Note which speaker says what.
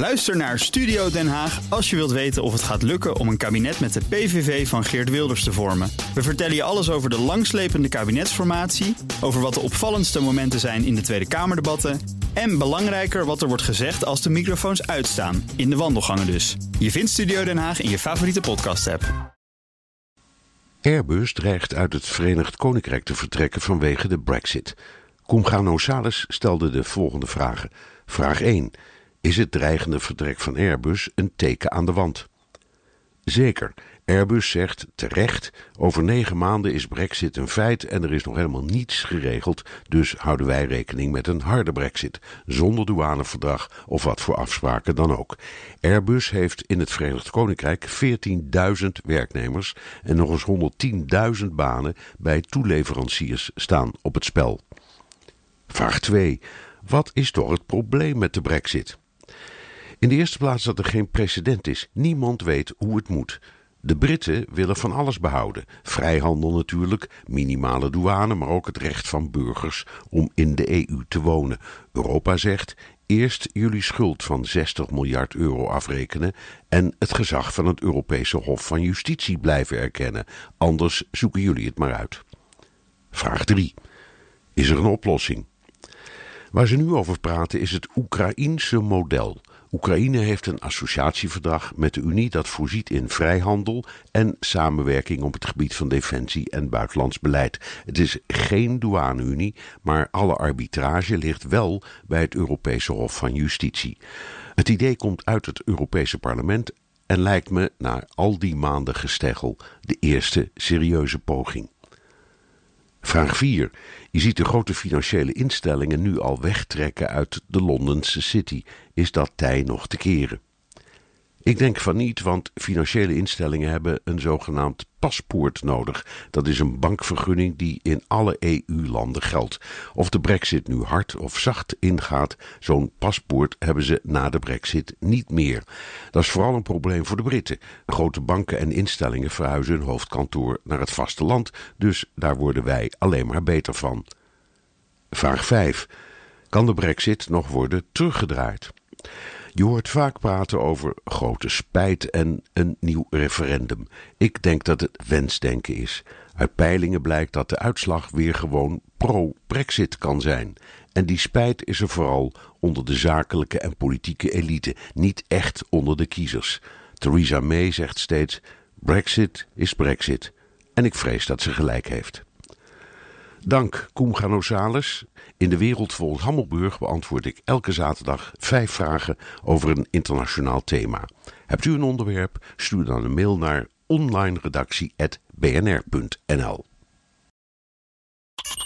Speaker 1: Luister naar Studio Den Haag als je wilt weten of het gaat lukken om een kabinet met de PVV van Geert Wilders te vormen. We vertellen je alles over de langslepende kabinetsformatie, over wat de opvallendste momenten zijn in de Tweede Kamerdebatten en belangrijker wat er wordt gezegd als de microfoons uitstaan, in de wandelgangen dus. Je vindt Studio Den Haag in je favoriete podcast-app.
Speaker 2: Airbus dreigt uit het Verenigd Koninkrijk te vertrekken vanwege de Brexit. Cumgano Sales stelde de volgende vragen. Vraag 1 is het dreigende vertrek van Airbus een teken aan de wand. Zeker, Airbus zegt terecht: over negen maanden is Brexit een feit en er is nog helemaal niets geregeld, dus houden wij rekening met een harde Brexit, zonder douaneverdrag of wat voor afspraken dan ook. Airbus heeft in het Verenigd Koninkrijk 14.000 werknemers en nog eens 110.000 banen bij toeleveranciers staan op het spel. Vraag 2. Wat is toch het probleem met de Brexit? In de eerste plaats dat er geen precedent is. Niemand weet hoe het moet. De Britten willen van alles behouden. Vrijhandel natuurlijk, minimale douane, maar ook het recht van burgers om in de EU te wonen. Europa zegt: eerst jullie schuld van 60 miljard euro afrekenen en het gezag van het Europese Hof van Justitie blijven erkennen. Anders zoeken jullie het maar uit. Vraag 3. Is er een oplossing? Waar ze nu over praten is het Oekraïense model. Oekraïne heeft een associatieverdrag met de Unie dat voorziet in vrijhandel en samenwerking op het gebied van defensie en buitenlands beleid. Het is geen douane-Unie, maar alle arbitrage ligt wel bij het Europese Hof van Justitie. Het idee komt uit het Europese parlement en lijkt me na al die maanden gesteggel de eerste serieuze poging. Vraag 4. Je ziet de grote financiële instellingen nu al wegtrekken uit de Londense City. Is dat tij nog te keren? Ik denk van niet, want financiële instellingen hebben een zogenaamd paspoort nodig. Dat is een bankvergunning die in alle EU-landen geldt. Of de brexit nu hard of zacht ingaat, zo'n paspoort hebben ze na de brexit niet meer. Dat is vooral een probleem voor de Britten. Grote banken en instellingen verhuizen hun hoofdkantoor naar het vasteland, dus daar worden wij alleen maar beter van. Vraag 5. Kan de brexit nog worden teruggedraaid? Je hoort vaak praten over grote spijt en een nieuw referendum. Ik denk dat het wensdenken is. Uit peilingen blijkt dat de uitslag weer gewoon pro-Brexit kan zijn. En die spijt is er vooral onder de zakelijke en politieke elite, niet echt onder de kiezers. Theresa May zegt steeds: Brexit is Brexit. En ik vrees dat ze gelijk heeft. Dank Koen Ganosales. In de wereld volgens Hammelburg beantwoord ik elke zaterdag vijf vragen over een internationaal thema. Hebt u een onderwerp? Stuur dan een mail naar onlineredactie.bnr.nl.